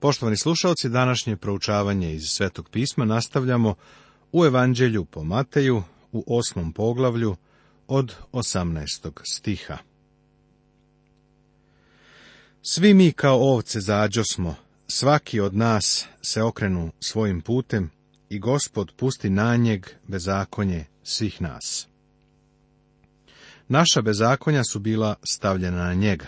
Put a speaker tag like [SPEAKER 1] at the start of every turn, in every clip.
[SPEAKER 1] Poštovani slušalci, današnje proučavanje iz Svetog pisma nastavljamo u Evanđelju po Mateju u osmom poglavlju od 18. stiha. Svi mi kao ovce zađo smo, svaki od nas se okrenu svojim putem i gospod pusti na njeg bezakonje svih nas. Naša bezakonja su bila stavljena na njega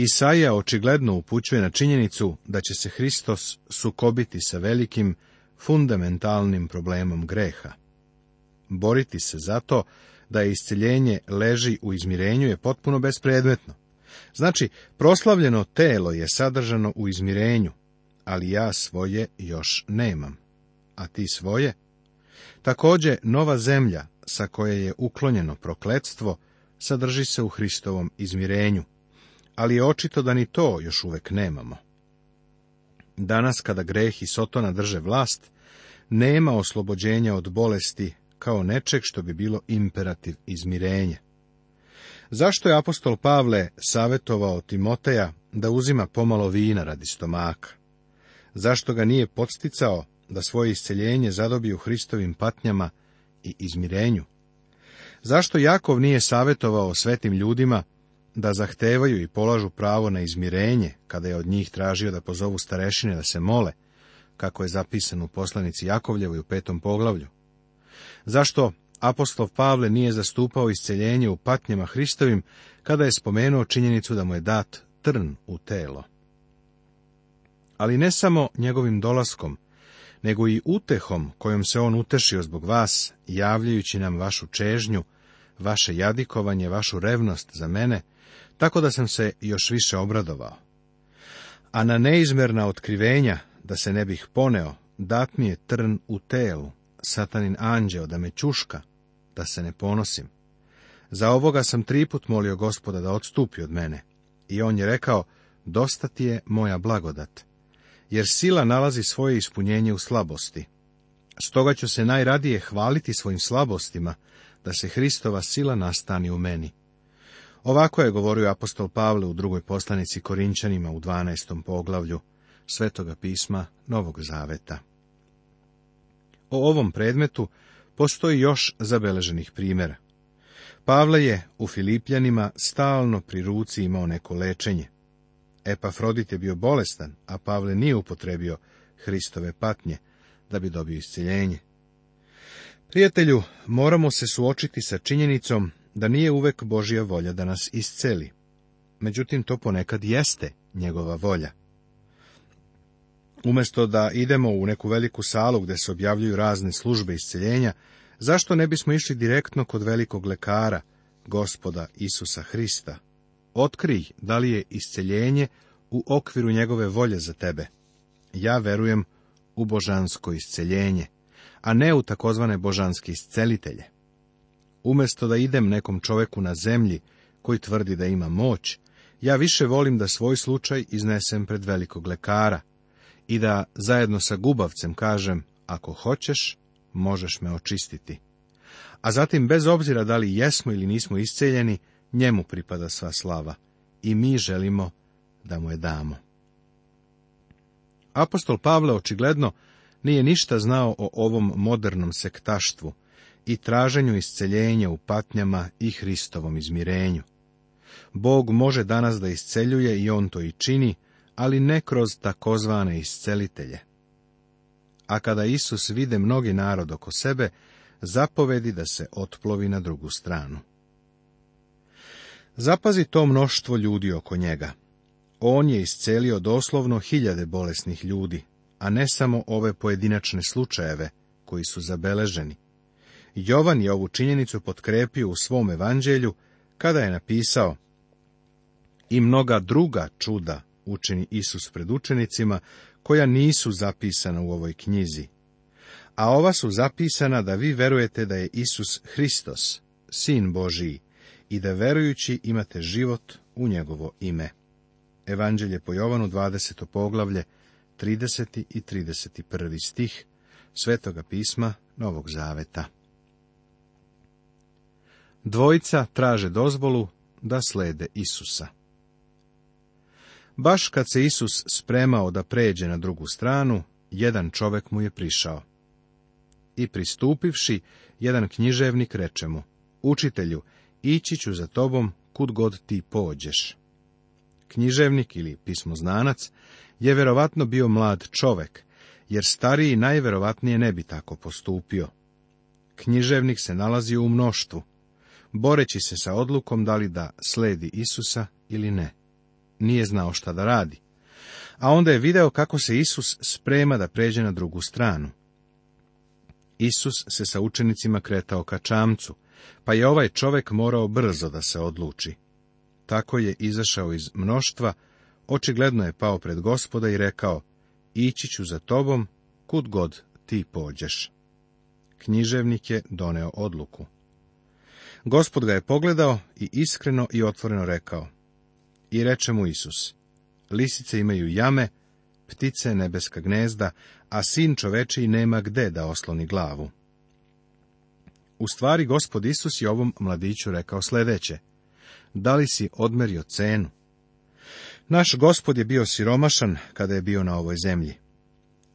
[SPEAKER 1] Isaija očigledno upućuje na činjenicu da će se Hristos sukobiti sa velikim, fundamentalnim problemom greha. Boriti se zato da je isciljenje leži u izmirenju je potpuno bespredmetno. Znači, proslavljeno telo je sadržano u izmirenju, ali ja svoje još nemam. A ti svoje? Takođe, nova zemlja, sa koje je uklonjeno prokletstvo, sadrži se u Hristovom izmirenju ali je očito da ni to još uvek nemamo. Danas, kada greh i sotona drže vlast, nema oslobođenja od bolesti kao nečeg što bi bilo imperativ izmirenje. Zašto je apostol Pavle savjetovao Timoteja da uzima pomalo vina radi stomaka? Zašto ga nije podsticao da svoje isceljenje zadobiju Hristovim patnjama i izmirenju? Zašto Jakov nije savjetovao svetim ljudima da zahtevaju i polažu pravo na izmirenje kada je od njih tražio da pozovu starešine da se mole, kako je zapisano u poslanici Jakovljevoj u petom poglavlju. Zašto apostol Pavle nije zastupao isceljenje u patnjama Hristovim kada je spomenuo činjenicu da mu je dat trn u telo? Ali ne samo njegovim dolaskom, nego i utehom kojom se on utešio zbog vas, javljajući nam vašu čežnju, vaše jadikovanje, vašu revnost za mene, tako da sam se još više obradovao. A na neizmerna otkrivenja, da se ne bih poneo, dat mi je trn u telu, satanin anđeo da me čuška, da se ne ponosim. Za ovoga sam triput molio gospoda da odstupi od mene. I on je rekao, dosta ti je moja blagodat, jer sila nalazi svoje ispunjenje u slabosti. Stoga ću se najradije hvaliti svojim slabostima, da se Hristova sila nastani u meni. Ovako je govorio apostol Pavle u drugoj poslanici Korinčanima u 12. poglavlju Svetoga pisma Novog Zaveta. O ovom predmetu postoji još zabeleženih primjera. Pavle je u Filipljanima stalno pri ruci imao neko lečenje. Epafrodit je bio bolestan, a Pavle nije upotrebio Hristove patnje da bi dobio isceljenje. Prijatelju, moramo se suočiti sa činjenicom da nije uvek Božja volja da nas isceli. Međutim, to ponekad jeste njegova volja. Umesto da idemo u neku veliku salu gde se objavljuju razne službe isceljenja, zašto ne bismo išli direktno kod velikog lekara, gospoda Isusa Hrista? Otkrij da li je isceljenje u okviru njegove volje za tebe. Ja verujem u božansko isceljenje, a ne u takozvane božanske iscelitelje. Umjesto da idem nekom čoveku na zemlji, koji tvrdi da ima moć, ja više volim da svoj slučaj iznesem pred velikog lekara i da zajedno sa gubavcem kažem, ako hoćeš, možeš me očistiti. A zatim, bez obzira da li jesmo ili nismo isceljeni, njemu pripada sva slava i mi želimo da mu je damo. Apostol Pavle očigledno nije ništa znao o ovom modernom sektaštvu, i traženju isceljenja u patnjama i Hristovom izmirenju. Bog može danas da isceljuje i on to i čini, ali ne kroz takozvane iscelitelje. A kada Isus vide mnogi narod oko sebe, zapovedi da se otplovi na drugu stranu. Zapazi to mnoštvo ljudi oko njega. On je iscelio doslovno hiljade bolesnih ljudi, a ne samo ove pojedinačne slučajeve koji su zabeleženi. Jovan je ovu činjenicu potkrepio u svom evanđelju kada je napisao i mnoga druga čuda učini Isus pred učenicima koja nisu zapisana u ovoj knjizi. A ova su zapisana da vi verujete da je Isus Hristos, sin Božiji, i da verujući imate život u njegovo ime. Evanđelje po Jovanu 20. poglavlje 30. i 31. stih Svetoga pisma Novog Zaveta. Dvojica traže dozvolu da slede Isusa. Baš kad se Isus spremao da pređe na drugu stranu, jedan čovek mu je prišao. I pristupivši, jedan književnik reče mu, učitelju, ići ću za tobom kud god ti pođeš. Književnik ili pismoznanac je verovatno bio mlad čovek, jer stariji najverovatnije ne bi tako postupio. Književnik se nalazi u mnoštvu, boreći se sa odlukom da li da sledi Isusa ili ne. Nije znao šta da radi. A onda je video kako se Isus sprema da pređe na drugu stranu. Isus se sa učenicima kretao ka čamcu, pa je ovaj čovek morao brzo da se odluči. Tako je izašao iz mnoštva, očigledno je pao pred gospoda i rekao, ići ću za tobom, kud god ti pođeš. Književnik je doneo odluku. Gospod ga je pogledao i iskreno i otvoreno rekao. I reče mu Isus, lisice imaju jame, ptice nebeska gnezda, a sin i nema gde da osloni glavu. U stvari, gospod Isus je ovom mladiću rekao sledeće. Da li si odmerio cenu? Naš gospod je bio siromašan kada je bio na ovoj zemlji.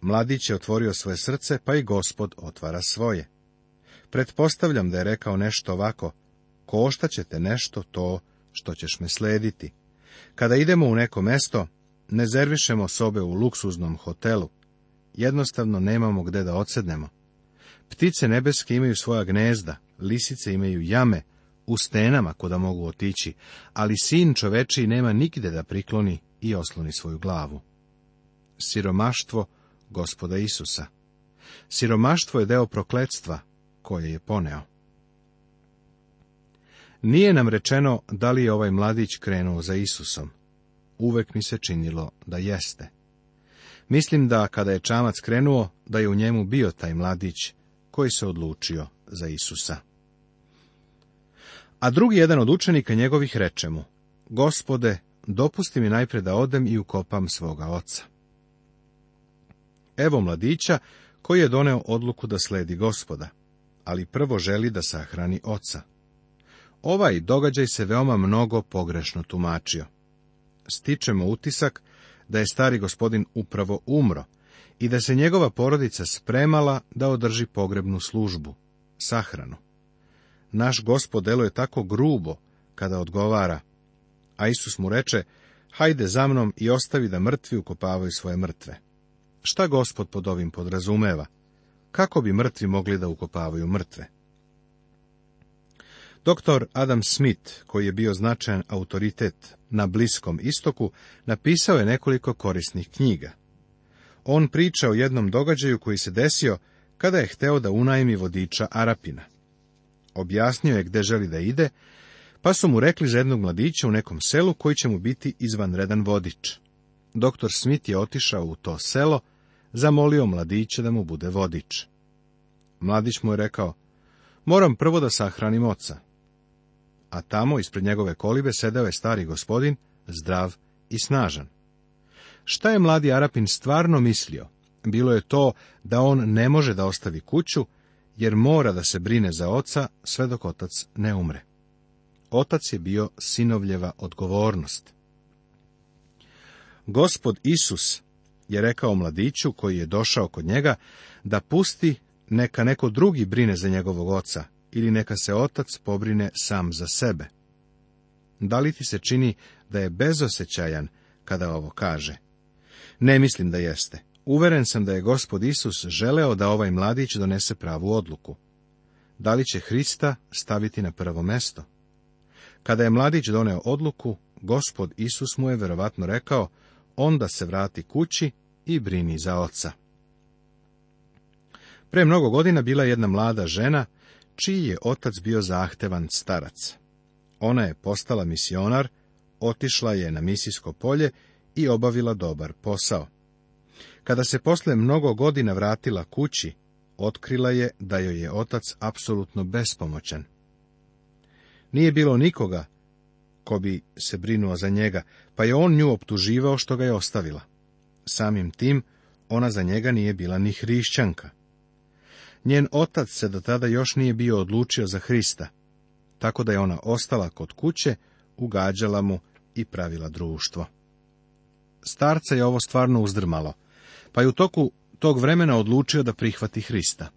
[SPEAKER 1] Mladić je otvorio svoje srce, pa i gospod otvara svoje. Pretpostavljam da je rekao nešto ovako, koštaće te nešto to što ćeš me slediti. Kada idemo u neko mesto, ne zervišemo sobe u luksuznom hotelu. Jednostavno nemamo gde da odsednemo. Ptice nebeske imaju svoja gnezda, lisice imaju jame, u stenama kuda mogu otići, ali sin čovečiji nema nikde da prikloni i osloni svoju glavu. Siromaštvo gospoda Isusa Siromaštvo je deo koje je poneo. Nije nam rečeno da li je ovaj mladić krenuo za Isusom. Uvek mi se činilo da jeste. Mislim da kada je čamac krenuo, da je u njemu bio taj mladić koji se odlučio za Isusa. A drugi jedan od učenika njegovih reče mu, Gospode, dopusti mi najpre da odem i ukopam svoga oca. Evo mladića koji je doneo odluku da sledi gospoda, ali prvo želi da sahrani oca. Ovaj događaj se veoma mnogo pogrešno tumačio. Stičemo utisak da je stari gospodin upravo umro i da se njegova porodica spremala da održi pogrebnu službu, sahranu. Naš gospod deluje tako grubo kada odgovara, a Isus mu reče, hajde za mnom i ostavi da mrtvi ukopavaju svoje mrtve. Šta gospod pod ovim podrazumeva? Kako bi mrtvi mogli da ukopavaju mrtve? Doktor Adam Smith, koji je bio značajan autoritet na Bliskom istoku, napisao je nekoliko korisnih knjiga. On priča o jednom događaju koji se desio kada je hteo da unajmi vodiča Arapina. Objasnio je gde želi da ide, pa su mu rekli za jednog mladića u nekom selu koji će mu biti izvanredan vodič. Doktor Smith je otišao u to selo, zamolio mladića da mu bude vodič. Mladić mu je rekao, moram prvo da sahranim oca a tamo ispred njegove kolibe sedao je stari gospodin, zdrav i snažan. Šta je mladi Arapin stvarno mislio? Bilo je to da on ne može da ostavi kuću, jer mora da se brine za oca sve dok otac ne umre. Otac je bio sinovljeva odgovornost. Gospod Isus je rekao mladiću koji je došao kod njega da pusti neka neko drugi brine za njegovog oca, ili neka se otac pobrine sam za sebe. Da li ti se čini da je bezosećajan kada ovo kaže? Ne mislim da jeste. Uveren sam da je gospod Isus želeo da ovaj mladić donese pravu odluku. Da li će Hrista staviti na prvo mesto? Kada je mladić doneo odluku, gospod Isus mu je verovatno rekao, onda se vrati kući i brini za oca. Pre mnogo godina bila jedna mlada žena čiji je otac bio zahtevan starac. Ona je postala misionar, otišla je na misijsko polje i obavila dobar posao. Kada se posle mnogo godina vratila kući, otkrila je da joj je otac apsolutno bespomoćan. Nije bilo nikoga ko bi se brinuo za njega, pa je on nju optuživao što ga je ostavila. Samim tim, ona za njega nije bila ni hrišćanka. Njen otac se do tada još nije bio odlučio za Hrista, tako da je ona ostala kod kuće, ugađala mu i pravila društvo. Starca je ovo stvarno uzdrmalo, pa je u toku tog vremena odlučio da prihvati Hrista.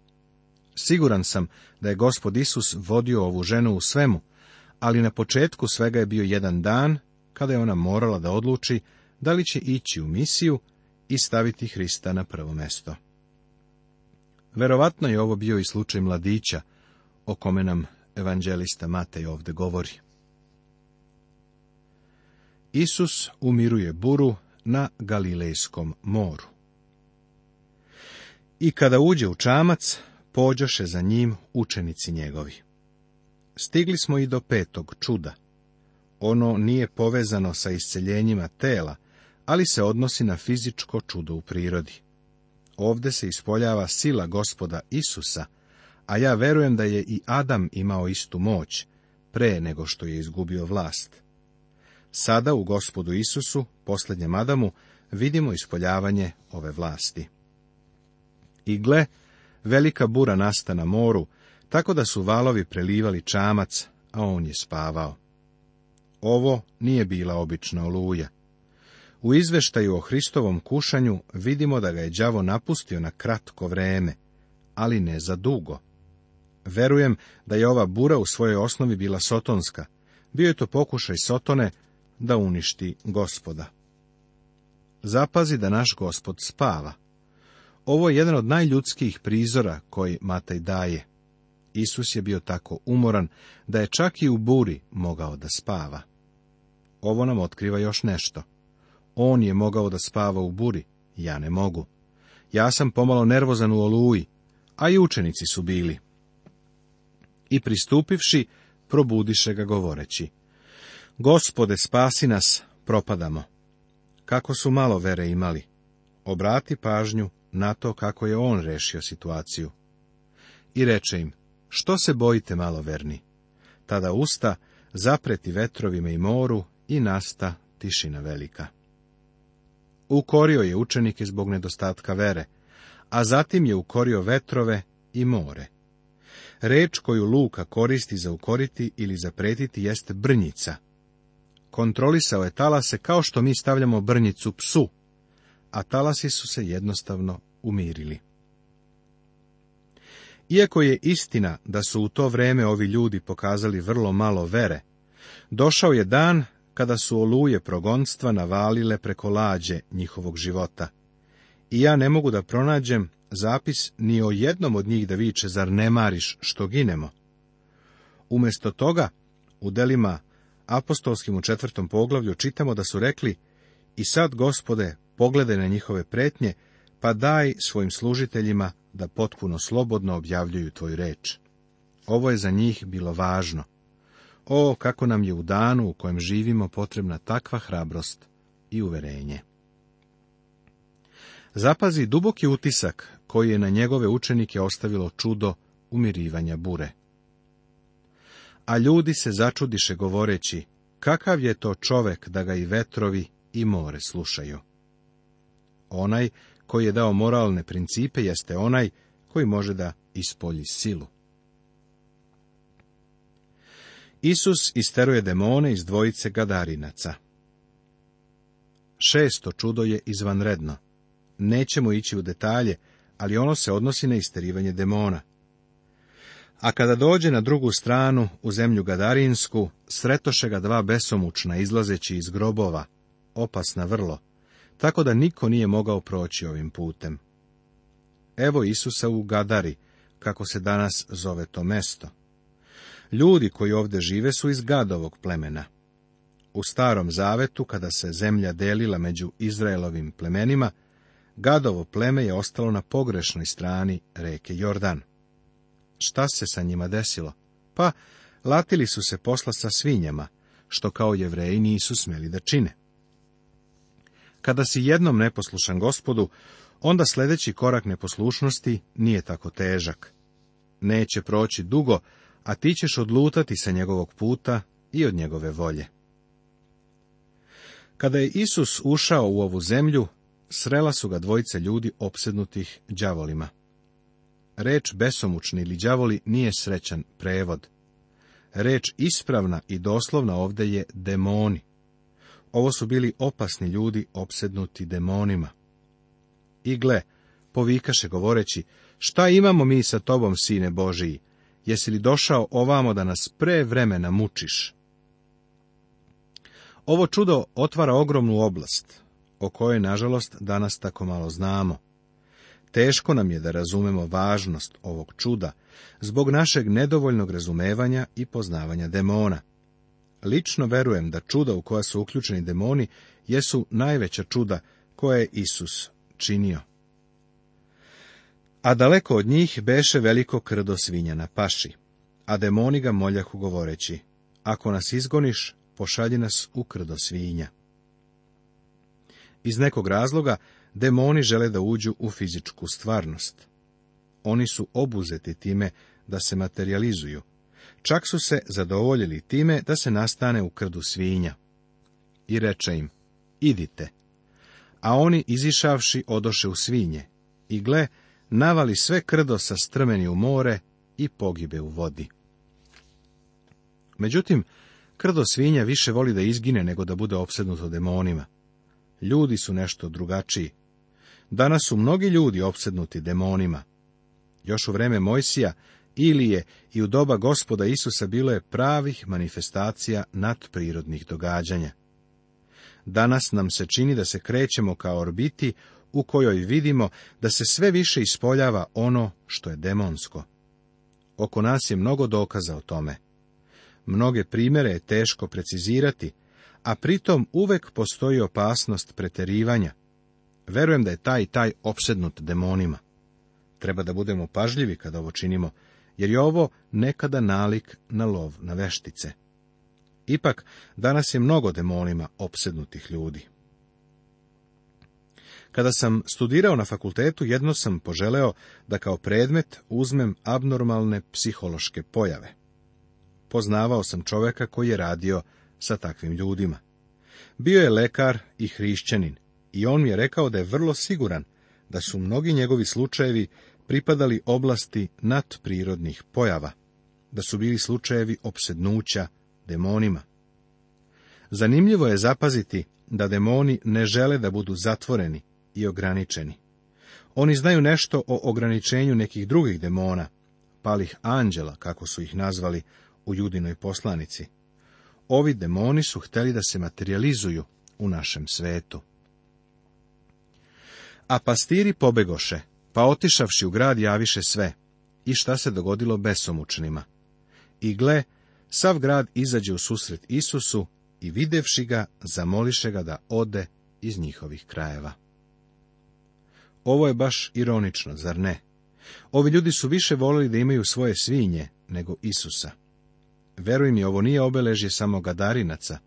[SPEAKER 1] Siguran sam da je gospod Isus vodio ovu ženu u svemu, ali na početku svega je bio jedan dan kada je ona morala da odluči da li će ići u misiju i staviti Hrista na prvo mesto. Verovatno je ovo bio i slučaj mladića, o kome nam evanđelista Matej ovdje govori. Isus umiruje buru na Galilejskom moru. I kada uđe u čamac, pođoše za njim učenici njegovi. Stigli smo i do petog čuda. Ono nije povezano sa isceljenjima tela, ali se odnosi na fizičko čudo u prirodi. Ovdje se ispoljava sila gospoda Isusa, a ja verujem da je i Adam imao istu moć, pre nego što je izgubio vlast. Sada u gospodu Isusu, posljednjem Adamu, vidimo ispoljavanje ove vlasti. I gle, velika bura nasta na moru, tako da su valovi prelivali čamac, a on je spavao. Ovo nije bila obična oluja. U izveštaju o Hristovom kušanju vidimo da ga je đavo napustio na kratko vreme, ali ne za dugo. Verujem da je ova bura u svojoj osnovi bila sotonska. Bio je to pokušaj Sotone da uništi gospoda. Zapazi da naš gospod spava. Ovo je jedan od najljudskih prizora koji Matej daje. Isus je bio tako umoran da je čak i u buri mogao da spava. Ovo nam otkriva još nešto. On je mogao da spava u buri, ja ne mogu. Ja sam pomalo nervozan u oluji, a i učenici su bili. I pristupivši, probudiše ga govoreći. Gospode, spasi nas, propadamo. Kako su malo vere imali. Obrati pažnju na to kako je on rešio situaciju. I reče im, što se bojite malo verni? Tada usta zapreti vetrovima i moru i nasta tišina velika. Ukorio je učenike zbog nedostatka vere, a zatim je ukorio vetrove i more. Reč koju Luka koristi za ukoriti ili pretiti jeste brnjica. Kontrolisao je talase kao što mi stavljamo brnjicu psu, a talasi su se jednostavno umirili. Iako je istina da su u to vreme ovi ljudi pokazali vrlo malo vere, došao je dan kada su oluje progonstva navalile preko lađe njihovog života. I ja ne mogu da pronađem zapis ni o jednom od njih da viče, zar ne mariš što ginemo? Umesto toga, u delima apostolskim u četvrtom poglavlju čitamo da su rekli i sad, gospode, pogledaj na njihove pretnje, pa daj svojim služiteljima da potpuno slobodno objavljuju tvoju reč. Ovo je za njih bilo važno. O, kako nam je u danu u kojem živimo potrebna takva hrabrost i uverenje. Zapazi duboki utisak koji je na njegove učenike ostavilo čudo umirivanja bure. A ljudi se začudiše govoreći, kakav je to čovek da ga i vetrovi i more slušaju. Onaj koji je dao moralne principe jeste onaj koji može da ispolji silu. Isus isteruje demone iz dvojice gadarinaca. Šesto čudo je izvanredno. Nećemo ići u detalje, ali ono se odnosi na isterivanje demona. A kada dođe na drugu stranu, u zemlju Gadarinsku, sretoše ga dva besomučna izlazeći iz grobova, opasna vrlo, tako da niko nije mogao proći ovim putem. Evo Isusa u Gadari, kako se danas zove to mesto. Ljudi koji ovdje žive su iz gadovog plemena. U starom zavetu, kada se zemlja delila među Izraelovim plemenima, gadovo pleme je ostalo na pogrešnoj strani reke Jordan. Šta se sa njima desilo? Pa, latili su se posla sa svinjama, što kao jevreji nisu smeli da čine. Kada si jednom neposlušan gospodu, onda sljedeći korak neposlušnosti nije tako težak. Neće proći dugo a ti ćeš odlutati sa njegovog puta i od njegove volje. Kada je Isus ušao u ovu zemlju, srela su ga dvojce ljudi opsednutih đavolima. Reč besomučni ili đavoli nije srećan prevod. Reč ispravna i doslovna ovde je demoni. Ovo su bili opasni ljudi opsednuti demonima. I gle, povikaše govoreći, šta imamo mi sa tobom, sine Božiji? jesi li došao ovamo da nas pre vremena mučiš? Ovo čudo otvara ogromnu oblast, o kojoj, nažalost, danas tako malo znamo. Teško nam je da razumemo važnost ovog čuda, zbog našeg nedovoljnog razumevanja i poznavanja demona. Lično verujem da čuda u koja su uključeni demoni jesu najveća čuda koje je Isus činio. A daleko od njih beše veliko krdo svinja na paši, a demoni ga moljahu govoreći, ako nas izgoniš, pošalji nas u krdo svinja. Iz nekog razloga demoni žele da uđu u fizičku stvarnost. Oni su obuzeti time da se materializuju. Čak su se zadovoljili time da se nastane u krdu svinja. I reče im, idite. A oni izišavši odoše u svinje. I gle, navali sve krdo sa strmeni u more i pogibe u vodi. Međutim, krdo svinja više voli da izgine nego da bude opsednuto demonima. Ljudi su nešto drugačiji. Danas su mnogi ljudi opsednuti demonima. Još u vreme Mojsija, Ilije i u doba gospoda Isusa bilo je pravih manifestacija nadprirodnih događanja. Danas nam se čini da se krećemo kao orbiti u kojoj vidimo da se sve više ispoljava ono što je demonsko. Oko nas je mnogo dokaza o tome. Mnoge primjere je teško precizirati, a pritom uvek postoji opasnost preterivanja. Verujem da je taj taj opsednut demonima. Treba da budemo pažljivi kada ovo činimo, jer je ovo nekada nalik na lov na veštice. Ipak, danas je mnogo demonima opsednutih ljudi. Kada sam studirao na fakultetu, jedno sam poželeo da kao predmet uzmem abnormalne psihološke pojave. Poznavao sam čoveka koji je radio sa takvim ljudima. Bio je lekar i hrišćanin i on mi je rekao da je vrlo siguran da su mnogi njegovi slučajevi pripadali oblasti nadprirodnih pojava, da su bili slučajevi opsednuća, demonima. Zanimljivo je zapaziti da demoni ne žele da budu zatvoreni i ograničeni. Oni znaju nešto o ograničenju nekih drugih demona, palih anđela, kako su ih nazvali u judinoj poslanici. Ovi demoni su hteli da se materializuju u našem svetu. A pastiri pobegoše, pa otišavši u grad javiše sve. I šta se dogodilo besomučnima? I gle, Sav grad izađe u susret Isusu i videvši ga, zamoliše ga da ode iz njihovih krajeva. Ovo je baš ironično, zar ne? Ovi ljudi su više volili da imaju svoje svinje nego Isusa. Veruj mi, ovo nije obeležje samo gadarinaca.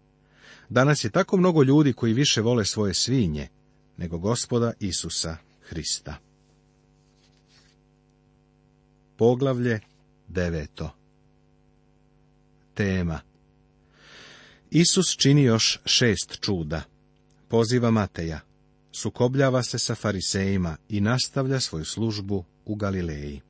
[SPEAKER 1] Danas je tako mnogo ljudi koji više vole svoje svinje nego gospoda Isusa Hrista. Poglavlje deveto tema. Isus čini još šest čuda. Poziva Mateja, sukobljava se sa farisejima i nastavlja svoju službu u Galileji.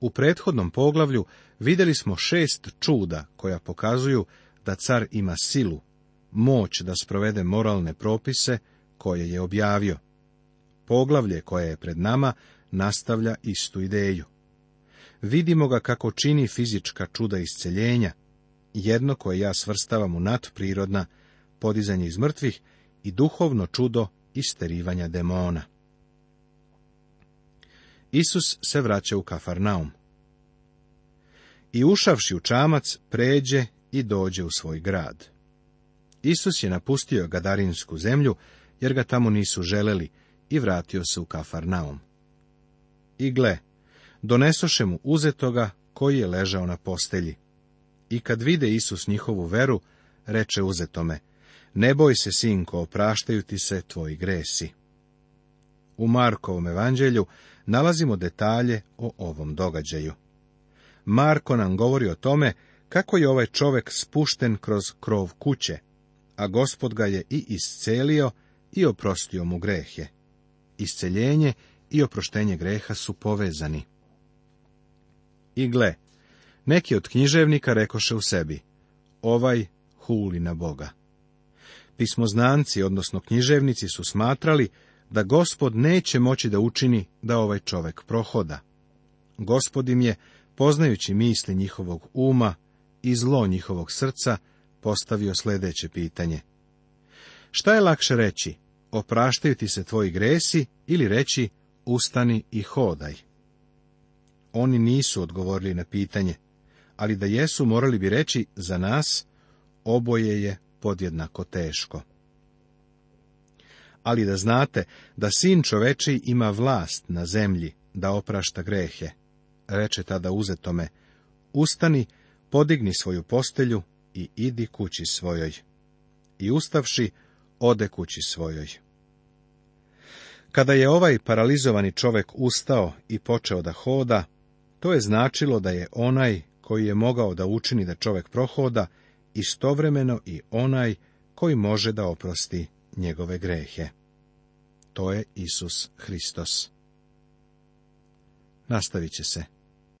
[SPEAKER 1] U prethodnom poglavlju vidjeli smo šest čuda koja pokazuju da car ima silu, moć da sprovede moralne propise koje je objavio. Poglavlje koje je pred nama nastavlja istu ideju. Vidimo ga kako čini fizička čuda isceljenja, jedno koje ja svrstavam u nadprirodna, podizanje iz mrtvih i duhovno čudo isterivanja demona. Isus se vraća u Kafarnaum. I ušavši u čamac, pređe i dođe u svoj grad. Isus je napustio Gadarinsku zemlju, jer ga tamo nisu želeli, i vratio se u Kafarnaum. I gle, donesoše mu uzetoga koji je ležao na postelji. I kad vide Isus njihovu veru, reče uzetome, ne boj se, sinko, opraštaju ti se tvoji gresi. U Markovom evanđelju nalazimo detalje o ovom događaju. Marko nam govori o tome kako je ovaj čovek spušten kroz krov kuće, a gospod ga je i iscelio i oprostio mu grehe. Isceljenje i oproštenje greha su povezani. I gle, neki od književnika rekoše u sebi, ovaj huli na Boga. Pismoznanci, odnosno književnici, su smatrali da gospod neće moći da učini da ovaj čovek prohoda. Gospod im je, poznajući misli njihovog uma i zlo njihovog srca, postavio sljedeće pitanje. Šta je lakše reći, opraštaju ti se tvoji gresi ili reći, ustani i hodaj? oni nisu odgovorili na pitanje, ali da jesu morali bi reći za nas oboje je podjednako teško. Ali da znate da sin čoveči ima vlast na zemlji da oprašta grehe, reče tada uzetome, ustani, podigni svoju postelju i idi kući svojoj. I ustavši, ode kući svojoj. Kada je ovaj paralizovani čovek ustao i počeo da hoda, to je značilo da je onaj koji je mogao da učini da čovjek prohoda, istovremeno i onaj koji može da oprosti njegove grehe. To je Isus Hristos. Nastavit će se.